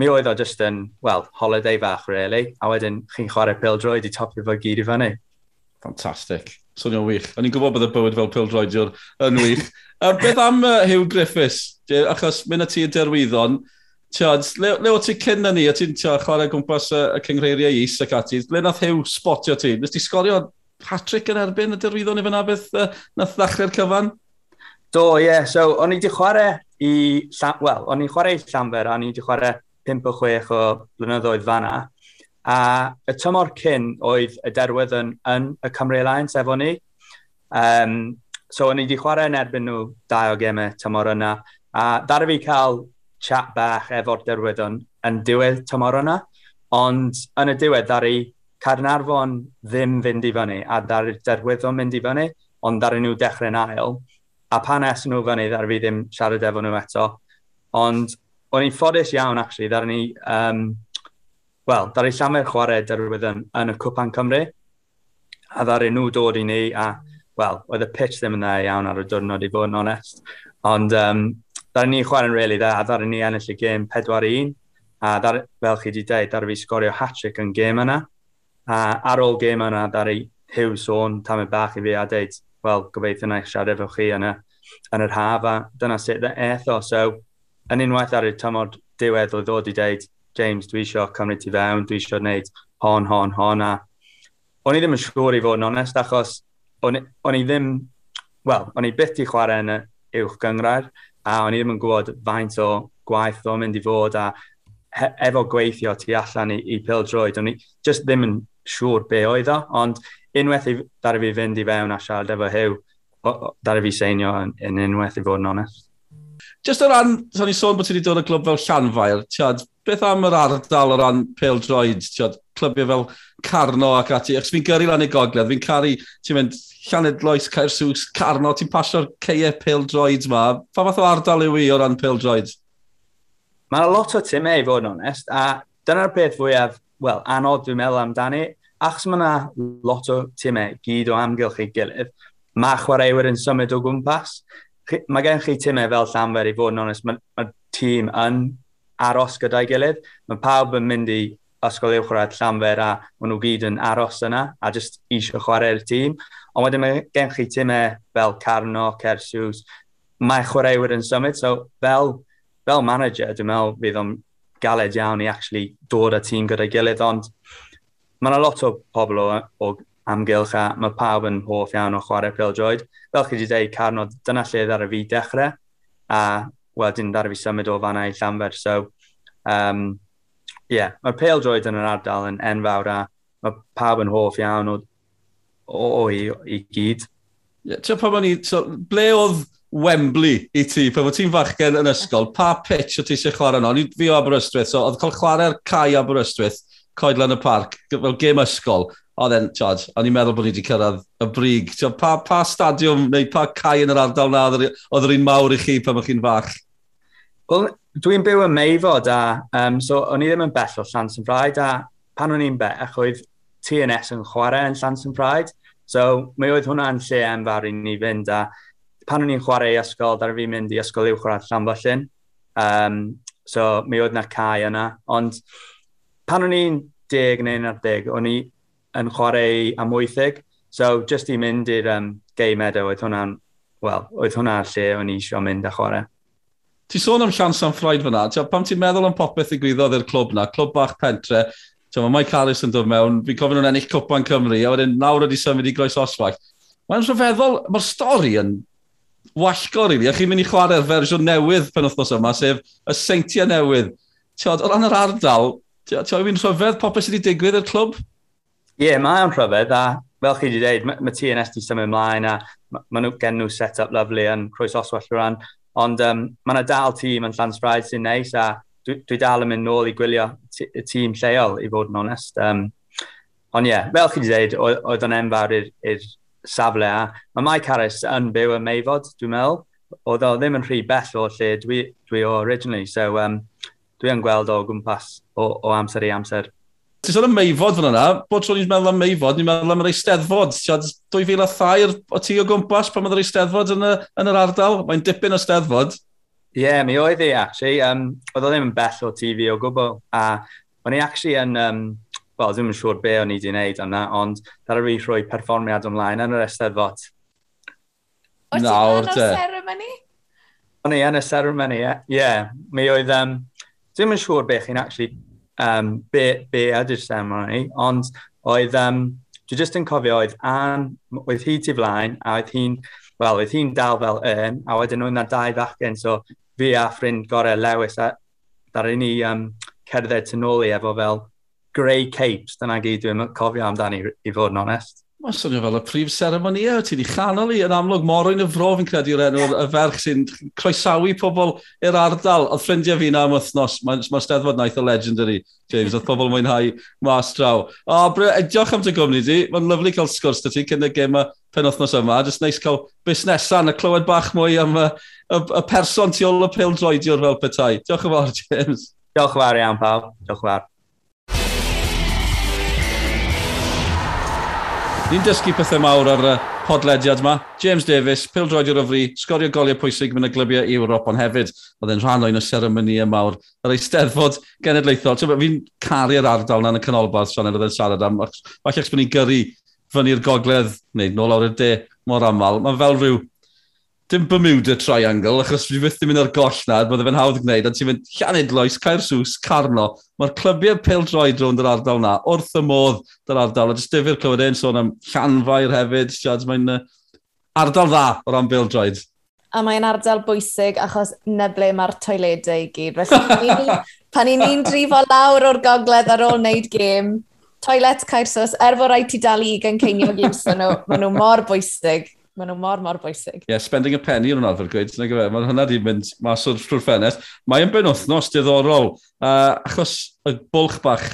mi oedd o just yn, well, holiday fach, really, a wedyn chi'n chwarae pildroed i topio fo gyd i fyny. Fantastic. Swnio'n wych. O'n i'n gwybod bod y bywyd fel pildroediwr yn wych. a beth am uh, Hugh Griffiths? Achos mynd y ti y derwyddon, Tiod, le, le o ti cyn na ni? O ti'n chwarae gwmpas y, y cyngreiriau is ac ati? Le nath Hugh spotio ti? Nes ti sgorio hat-trick yn erbyn y dirwyddon i fyna beth uh, nath ddechrau'r cyfan? Do, ie. Yeah. So, o'n i wedi chwarae i... Wel, o'n i'n chwarae i Llanfer a o'n i wedi chwarae 5 o 6 o blynyddoedd fanna. A y tymor cyn oedd y derwydd yn, yn y Cymru Alliance efo ni. Um, so, o'n i wedi chwarae yn erbyn nhw dau o gemau tymor yna. A dar fi cael chat bach efo'r derwyddon yn diwedd tymor yna. Ond yn y diwedd, dar i Carnarfon ddim fynd i fyny a dar, derwyddo mynd i fyny, ond ddaru nhw dechrau'n ail. A pan es nhw fyny, ddaru fi ddim siarad efo nhw eto. Ond o'n i'n ffodus iawn, actually, ddaru ni... Um, Wel, ddaru llawer chwarae derwydd yn, yn y Cwpan Cymru. A ddaru nhw dod i ni a... Wel, oedd y pitch ddim yn dda iawn ar y diwrnod i fod yn onest. Ond um, ddaru ni chwarae'n really dda a ddaru ni ennill y gêm 4-1. A ddari, fel chi wedi dweud, ddaru fi sgorio hat-trick yn gêm yna. A ar ôl gêm yna, ddaru hiw sôn tam y bach i fi a dweud, wel, gobeithio na eich siarad efo chi yn, y, yn yr haf, a dyna sut etho. So, yn unwaith ar y tymod diwedd o ddod i dweud, James, dwi eisiau cymryd ti fewn, dwi eisiau gwneud hon, hon, hon, a o'n i ddim yn siŵr i fod yn onest, achos o'n, on i ddim, wel, o'n i byth i chwarae yn y uwch gyngrair, a o'n i ddim yn gwybod faint o gwaith o'n mynd i fod, a efo gweithio tu allan i, i pildroed, o'n i just ddim yn siŵr be oedd o, ond unwaith i, dar fi fynd i fewn a siarad efo hyw, dar fi seinio yn, yn unwaith i fod yn onest. Just o ran, so ni sôn bod ti wedi dod o glwb fel Llanfair, tiad, beth am yr ardal o ran pildroed, tiad, clybiau fel Carno ac ati, achos fi'n gyrru lan i gogledd, fi'n caru, ti'n mynd Llaned Loes, Caersws, Carno, ti'n pasio'r ceie pildroed ma, pa fath o ardal yw i o ran pildroed? Mae'n lot o timau, e, i fod yn onest, a dyna'r peth fwyaf, wel, anodd dwi'n meddwl amdani, achos mae yna lot o timau e gyd o amgylch i gilydd, mae chwaraewyr yn symud o gwmpas. Mae gen chi timau e fel Llanfer i fod yn onest, mae, mae tîm yn aros gyda'i gilydd. Mae pawb yn mynd i ysgol uwchradd Llanfer a maen nhw gyd yn aros yna a jyst eisiau chwarae'r tîm. Ond wedyn mae gen chi timau fel Carno, Cersiws, mae chwaraewyr yn symud, so fel fel manager, dwi'n meddwl fydd o'n galed iawn i actually dod â tîm gyda'i gilydd, ond mae yna lot o pobl o, o amgylch a mae pawb yn hoff iawn o chwarae pildroed. Fel chi wedi dweud, Carno, dyna lle ddara fi dechrau, a wedyn ddara fi symud o fanna i Llanfer. So, um, yeah, mae'r pildroed yn yr ardal yn enfawr a mae pawb yn hoff iawn o, o, o i, i gyd. Yeah, Ti'n pan ni, so, ble oedd Wembley i ti, pan fod ti'n fachgen yn ysgol, pa pitch o ti eisiau chwarae no? Ni fi o Aberystwyth, so oedd cael chwarae'r cae Aberystwyth, coedlan y parc, fel gêm ysgol, oedd e'n, George, o'n i'n meddwl bod ni wedi cyrraedd y brig. So, pa, pa stadiwm neu pa cae yn yr ardal na oedd yr un mawr i chi pan o'ch chi'n fach? Wel, dwi'n byw yn meifod a, um, so o'n i ddim yn bell o Llans yn Fraid a pan o'n i'n bech oedd TNS yn chwarae yn Llans yn Fraid. So, mi oedd hwnna'n lle enfawr i ni fynd a pan o'n i'n chwarae i ysgol, dar fi'n mynd i ysgol uwch ar Llanfallin. Um, so mi oedd na cae yna. Ond pan o'n i'n deg neu ar deg, o'n i yn chwarae am wythig. So just i mynd i'r um, gay meadow, e, oedd hwnna'n, wel, oedd hwnna'r lle o'n i eisiau mynd a chwarae. Ti sôn am Sian San Ffroed fyna, Tio, pam ti'n meddwl am popeth i gwyddoedd i'r clwb na, clwb bach pentre, Tio, mae Mike Harris yn dod mewn, fi'n cofyn nhw'n ennill Cwpan Cymru, a wedyn nawr wedi symud i Groes Oswaith. Mae'n rhyfeddol, mae'r stori yn wallgo, rili. Really. A chi'n mynd i chwarae'r fersiwn newydd pen wythnos yma, sef y seintiau newydd. Tiod, o ran yr ardal, tiod, fi'n rhyfedd popeth sydd wedi digwydd i'r clwb? Ie, yeah, mae'n rhyfedd, a fel chi wedi dweud, mae ma TNS wedi symud ymlaen, a maen nhw gen nhw set-up lyflu yn Croes Oswell o ran, ond um, mae yna dal tîm yn Llansbraid sy'n neis, a dwi, dwi dal yn mynd nôl i gwylio y tîm lleol, i fod yn onest. Um, ond ie, yeah, fel chi wedi dweud, oedd o'n enfawr i'r safle a mae Mike Harris yn byw yn meifod, dwi'n meddwl. Oedd o ddim yn rhy bell o lle dwi, dwi o originally, so um, dwi yn gweld o gwmpas o, o amser i amser. Ti'n sôn am meifod fan yna, bod tro ni'n meddwl am meifod, ni'n meddwl am yr eisteddfod. Siad 2003 o ti o gwmpas pan oedd yr eisteddfod yn, y, yn yr ardal, mae'n dipyn o steddfod. Ie, yeah, mi oedd e, actually. Um, oedd o ddim yn bell o TV o gwbl, a o'n i actually yn um, wel, ddim yn siŵr be o'n i wedi wneud am na, ond y fi rhoi perfformiad ymlaen yn yr Eisteddfod. O, ti'n rhan o'r ceremony? O'n i yn y ceremony, ie. Yeah. yeah. Mi oedd, um, ddim yn siŵr be chi'n actually, um, be, be ydy'r ceremony, ond oedd, um, dwi jyst yn cofio oedd Ann, oedd hi ti flaen, a oedd hi'n, wel, oedd hi'n dal fel yn, a wedyn nhw'n na dau fachgen, so fi a ffrind gorau Lewis, a ddaru ni um, cerdded tu nôl i efo fel grey capes, dyna gyd dwi'n cofio amdani, i fod yn onest. Mae'n swnio fel y prif seremoni e, ti wedi chanol i yn amlwg morwyn y fro fi'n credu credu'r enw y ferch sy'n croesawu pobl i'r ardal. Oedd ffrindiau fi na am wythnos, mae'n ma steddfod naeth o legendary, James, oedd pobl mwynhau mas draw. O, bre, diolch am dy gwmni di, mae'n lyflu cael sgwrs dy ti cyn y gym y pen wythnos yma, jyst neis cael busnesau a clywed bach mwy am y, y, y person tu ôl y pil pildroediwr fel petai. Diolch yn fawr, James. Diolch yn fawr iawn, pawb. Diolch yn fawr. Ni'n dysgu pethau mawr ar y podlediad yma. James Davis, pildroediwr i'r fri, sgorio goliau pwysig mewn y glybiau Ewrop, ond hefyd oedd e'n rhan o'n y seremoni mawr yr eisteddfod genedlaethol. Fi'n caru'r ardal na'n y canolbarth, Sean, er oedd e'n siarad am. Falle eich bod ni'n gyrru fyny'r gogledd, neu nôl awr y de, mor aml. Mae fel rhyw dim Bermuda Triangle, achos fi fyth ddim yn ar goll na, bydde fe'n hawdd gwneud, ond ti'n mynd Llanidloes, Caersws, Carno. Mae'r clybiau pil droed rownd yr ardal na, wrth y modd yr ardal, a jyst difyr clywed ein sôn am Llanfair hefyd, Siad, mae'n uh, ardal dda o ran pil droed. A mae'n ardal bwysig achos neble mae'r toiledau i gyd. Felly, pan i ni'n drifo lawr o'r gogledd ar ôl wneud gêm, toilet Caersws, er fod rhaid ti dal i gan ceinio gymsyn nhw, maen nhw mor bwysig maen nhw mor, mor bwysig. Ie, yeah, spending a penny yn arfer gweud, nag yfe? Mae hwnna di mynd mas o'r trwy'r ffenest. Mae'n benwthnos diddorol, uh, achos y bwlch bach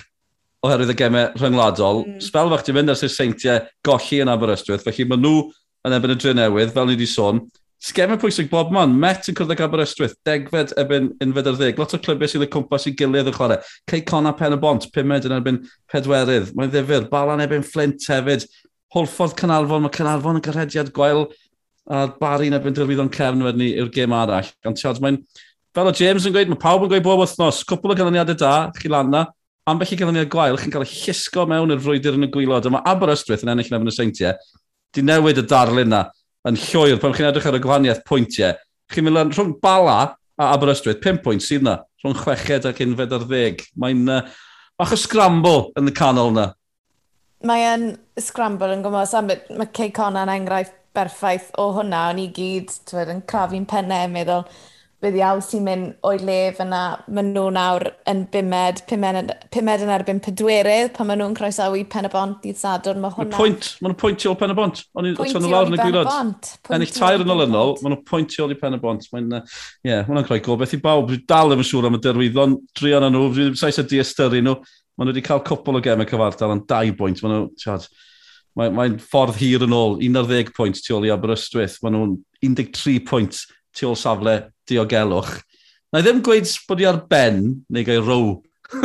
oherwydd y gemau rhyngwladol, mm. spel fach ti'n mynd ers i'r seintiau golli yn Aberystwyth, felly maen nhw yn ebyn y dre newydd, fel ni wedi sôn. Sgemau pwysig bob man, Met yn cwrdd ag Aberystwyth, degfed ebyn unfed ar ddeg, lot o clybiau sydd y cwmpas i gilydd y chwarae, Cei Cona Pen y Bont, pumed yn erbyn pedwerydd, mae'n ddifur, Balan ebyn Flint hefyd, holffodd Cynalfon, mae Cynalfon yn gyrhediad gwael a Barry na byndyr fydd cefn wedyn ni yw'r gêm arall. Ond tiod, mae'n, fel o James yn gweud, mae pawb yn gweud bob wythnos, cwpl o ganlyniadau da, chi lan na, ambell i ganlyniad gwael, chi'n cael ei llusgo mewn i'r frwydr yn y gwylod, mae Aberystwyth yn ennill mewn y seintiau, di newid y darlun na yn llwyr, pan chi'n edrych ar y gwahaniaeth pwyntiau, chi'n mynd rhwng bala a Aberystwyth, 5 pwynt sydd na, rhwng chweched ac unfed ar ddeg. Mae'n uh, bach o scramble yn y canol na, mae yn scramble yn gwmwys, a mae Cey Conan enghraifft berffaith o hwnna, o'n i gyd twed, yn crafu'n pennau, meddwl, bydd iawn sy'n mynd o'i lef yna, maen nhw nawr yn bimed, pimed pumed yn erbyn pedwerydd, pan maen nhw'n croesawu pen y bont dydd sadwr, mae hwnna... Pwynt, maen nhw'n pwyntio pen y bont. O'n i'n tynnu lawr yn y gwirod. Ennill tair yn olynol, maen nhw'n pwyntio i pen y bont. Mae'n, ie, yeah, hwnna'n creu gobeith i bawb. Dwi dal ddim yn siŵr am y derwyddon, drion â nhw, dwi'n saes y diastyru nhw maen nhw wedi cael cwpl o gemau cyfartal yn 2 bwynt. Maen nhw, tiad, mae'n mae ffordd hir yn ôl, 11 pwynt tu ôl i Aberystwyth. Maen nhw'n 13 pwynt tu ôl safle diogelwch. Na i ddim gweud bod i ar ben, neu gael row.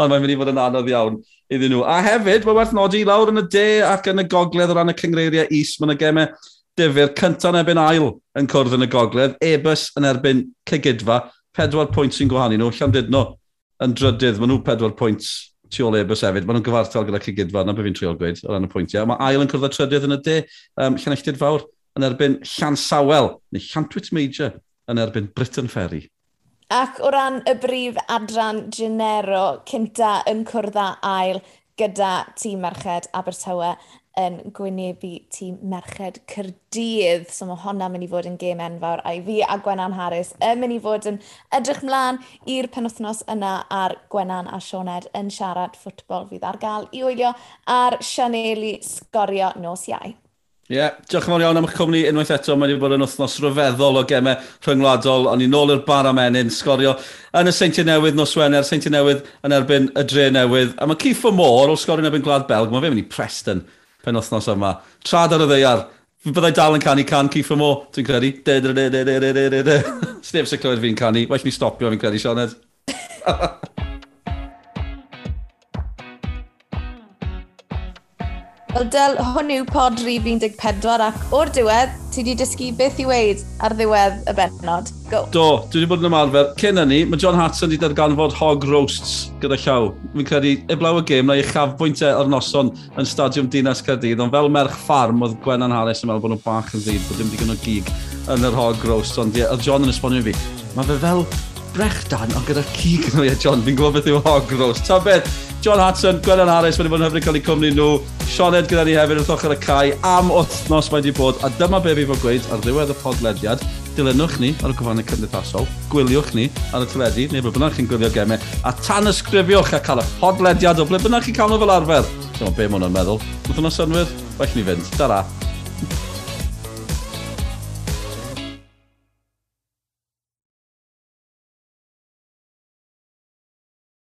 Ond mae'n mynd i fod yn anodd iawn iddyn nhw. A hefyd, mae werth nodi lawr yn y de ac yn y gogledd o ran y cyngreiriau is. Mae'n y gemau difyr cyntaf yn erbyn ail yn cwrdd yn y gogledd. Ebus yn erbyn cygydfa. Pedwar pwynt sy'n gwahanu nhw. Llandudno yn drydydd, maen nhw pedwar pwynt tu ôl ebys hefyd. Maen nhw'n gyfartal gyda Cygidfa, na beth fi'n trio gweud o ran y pwyntiau. Mae ail yn cwrdd y trydydd yn y de, um, Llanelltid Fawr, yn erbyn Llansawel, neu Llantwit Major, yn erbyn Britain Ferry. Ac o ran y brif adran Genero, cynta yn cwrdd ail gyda tîm merched Abertawe yn gwynebu tîm merched Cyrdydd. So mae hwnna'n mynd i fod yn gêm enfawr a i fi a Gwenan Harris yn mynd i fod yn edrych mlaen i'r penwthnos yna ar Gwenan a Sioned yn siarad ffwtbol fydd ar gael i wylio ar Sianeli sgorio nos iau. Ie, yeah, diolch yn fawr iawn am eich cwmni unwaith eto. Mae wedi bod yn wythnos rhyfeddol o gemau rhyngwladol. O'n i nôl i'r bar am enyn, sgorio yn y Seintiau Newydd nos Wener, Seintiau Newydd yn erbyn y Dre Newydd. A mae Cifo Môr o sgorio yn erbyn Gwlad Belg, mae fe'n mynd i Preston pen osnos yma. Trad ar y ddeiar. Byddai dal yn canu can Keith Mo, dwi'n credu. Sneb sy'n clywed fi'n canu. Well ni stopio fi'n credu, Sioned. Wel, Del, hwn yw pod rif 14 ac o'r diwedd, ti wedi dysgu beth i weid ar ddiwedd y bennod. Go. Do, dwi wedi bod yn ymarfer. Cyn yni, mae John Hatson wedi darganfod hog roasts gyda llaw. Fi'n credu, eblaw y gêm na i chafbwyntau o'r noson yn Stadiwm Dinas Caerdydd, ond fel merch ffarm oedd Gwenan Harris yn meddwl bod nhw'n bach yn ddid, bod dim digon o gig yn yr hog roast, ond ie, oedd John yn esbonio fi. Mae fe fel brechdan, ond gyda'r cig yn o'i John, fi'n gwybod beth yw hog roast. Ta beth, John Hudson, Gwennan Harris, wedi bod yn hyfryd cael ei cwmni nhw. Sioned gyda ni hefyd wrth ochr y cae am wythnos mae wedi bod. A dyma be fi fod gweud ar ddiwedd y podlediad. Dilynwch ni ar y cyfannau cymdeithasol, gwyliwch ni ar y teledu, neu ble bynnag chi'n gwylio gemau, a tan ysgrifiwch a cael y podlediad o ble bynnag chi'n cael nhw fel arfer. Dyma be mae hwnna'n meddwl. Wythnos hwnna synwyr, bach ni fynd. Dara.